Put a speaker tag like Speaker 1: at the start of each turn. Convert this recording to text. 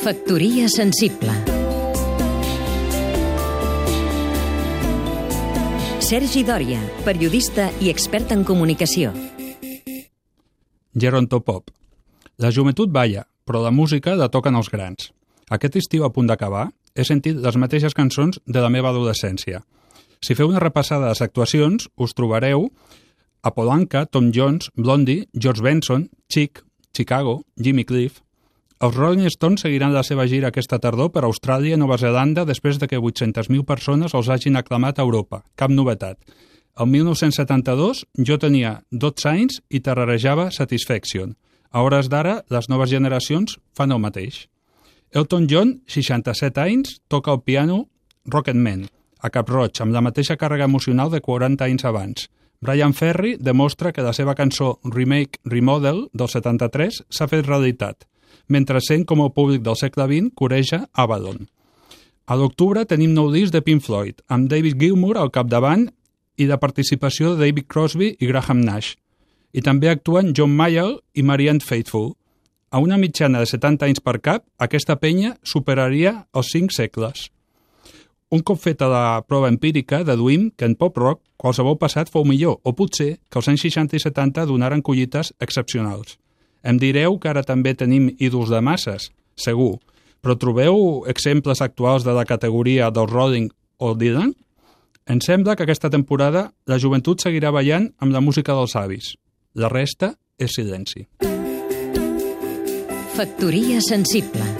Speaker 1: Factoria sensible Sergi Dòria, periodista i expert en comunicació.
Speaker 2: Gerontopop. La joventut balla, però la música la toquen els grans. Aquest estiu a punt d'acabar he sentit les mateixes cançons de la meva adolescència. Si feu una repassada de les actuacions, us trobareu a Polanca, Tom Jones, Blondie, George Benson, Chic, Chicago, Jimmy Cliff... Els Rolling Stones seguiran la seva gira aquesta tardor per Austràlia i Nova Zelanda després de que 800.000 persones els hagin aclamat a Europa. Cap novetat. El 1972 jo tenia 12 anys i terrorejava Satisfaction. A hores d'ara, les noves generacions fan el mateix. Elton John, 67 anys, toca el piano Rocketman, a Cap Roig, amb la mateixa càrrega emocional de 40 anys abans. Brian Ferry demostra que la seva cançó Remake Remodel del 73 s'ha fet realitat mentre sent com el públic del segle XX coreja Avalon. A l'octubre tenim nou disc de Pink Floyd, amb David Gilmour al capdavant i de participació de David Crosby i Graham Nash. I també actuen John Mayall i Marianne Faithfull. A una mitjana de 70 anys per cap, aquesta penya superaria els 5 segles. Un cop feta la prova empírica, deduïm que en pop-rock qualsevol passat fou millor, o potser que els anys 60 i 70 donaren collites excepcionals. Em direu que ara també tenim ídols de masses, segur, però trobeu exemples actuals de la categoria del Rolling o Dylan? Em sembla que aquesta temporada la joventut seguirà ballant amb la música dels avis. La resta és silenci.
Speaker 1: Factoria sensible